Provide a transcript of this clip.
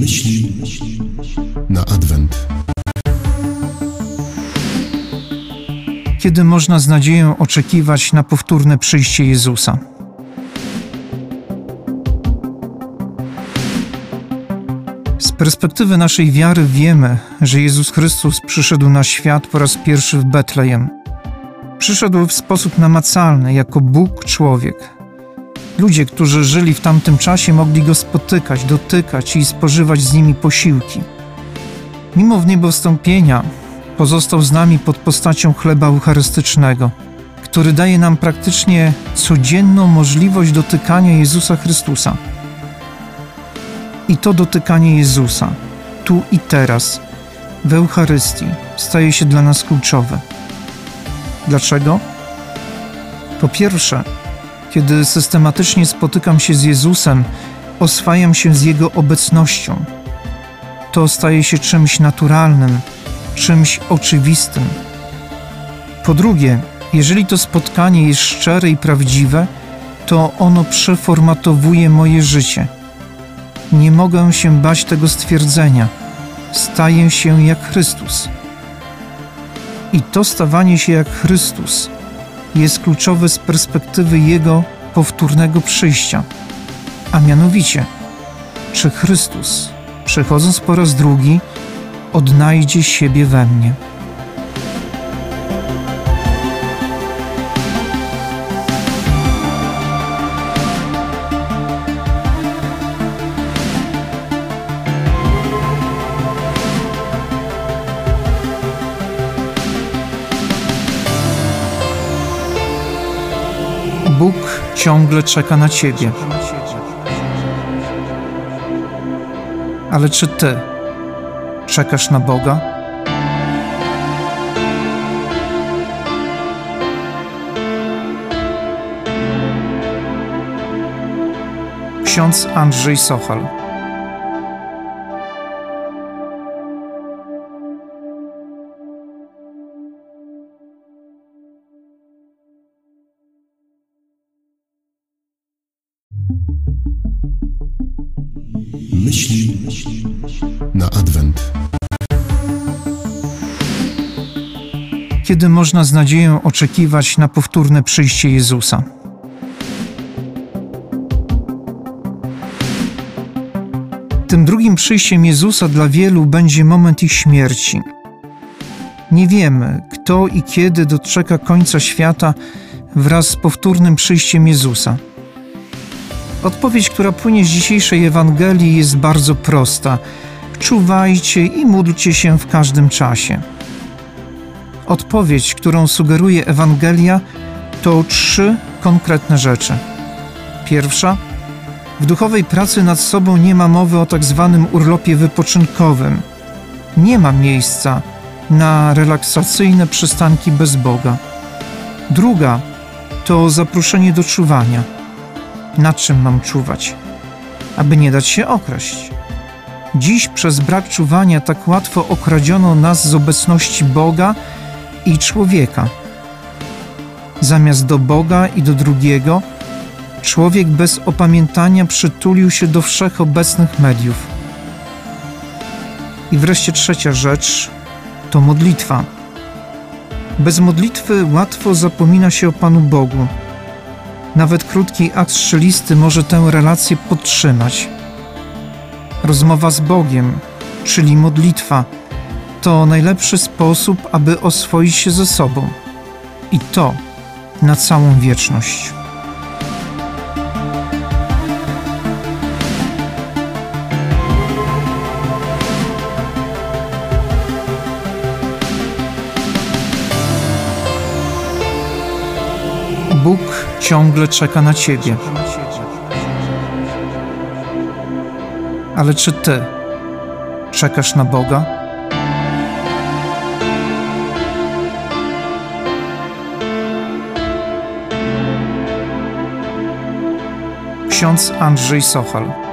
Myśli na Adwent. Kiedy można z nadzieją oczekiwać na powtórne przyjście Jezusa? Z perspektywy naszej wiary wiemy, że Jezus Chrystus przyszedł na świat po raz pierwszy w Betlejem. Przyszedł w sposób namacalny, jako Bóg człowiek. Ludzie, którzy żyli w tamtym czasie, mogli go spotykać, dotykać i spożywać z nimi posiłki. Mimo w niebo wstąpienia, pozostał z nami pod postacią chleba eucharystycznego, który daje nam praktycznie codzienną możliwość dotykania Jezusa Chrystusa. I to dotykanie Jezusa, tu i teraz, w Eucharystii, staje się dla nas kluczowe. Dlaczego? Po pierwsze, kiedy systematycznie spotykam się z Jezusem, oswajam się z Jego obecnością. To staje się czymś naturalnym, czymś oczywistym. Po drugie, jeżeli to spotkanie jest szczere i prawdziwe, to ono przeformatowuje moje życie. Nie mogę się bać tego stwierdzenia. Staję się jak Chrystus. I to stawanie się jak Chrystus jest kluczowe z perspektywy Jego powtórnego przyjścia. A mianowicie, czy Chrystus, przychodząc po raz drugi, odnajdzie siebie we mnie. Bóg ciągle czeka na Ciebie. Ale czy Ty czekasz na Boga? Ksiądz Andrzej Sochal. Myśli na Adwent. Kiedy można z nadzieją oczekiwać na powtórne przyjście Jezusa? Tym drugim przyjściem Jezusa dla wielu będzie moment ich śmierci. Nie wiemy, kto i kiedy doczeka końca świata wraz z powtórnym przyjściem Jezusa. Odpowiedź, która płynie z dzisiejszej Ewangelii, jest bardzo prosta. Czuwajcie i módlcie się w każdym czasie. Odpowiedź, którą sugeruje Ewangelia, to trzy konkretne rzeczy. Pierwsza, w duchowej pracy nad sobą nie ma mowy o tak zwanym urlopie wypoczynkowym. Nie ma miejsca na relaksacyjne przystanki bez Boga. Druga, to zaproszenie do czuwania. Na czym mam czuwać? Aby nie dać się okraść. Dziś przez brak czuwania tak łatwo okradziono nas z obecności Boga i człowieka. Zamiast do Boga i do drugiego, człowiek bez opamiętania przytulił się do wszechobecnych mediów. I wreszcie trzecia rzecz to modlitwa. Bez modlitwy łatwo zapomina się o Panu Bogu. Nawet krótki akt strzelisty może tę relację podtrzymać. Rozmowa z Bogiem, czyli modlitwa, to najlepszy sposób, aby oswoić się ze sobą. I to na całą wieczność. Bóg ciągle czeka na Ciebie. Ale czy Ty czekasz na Boga? Ksiądz Andrzej Sochal.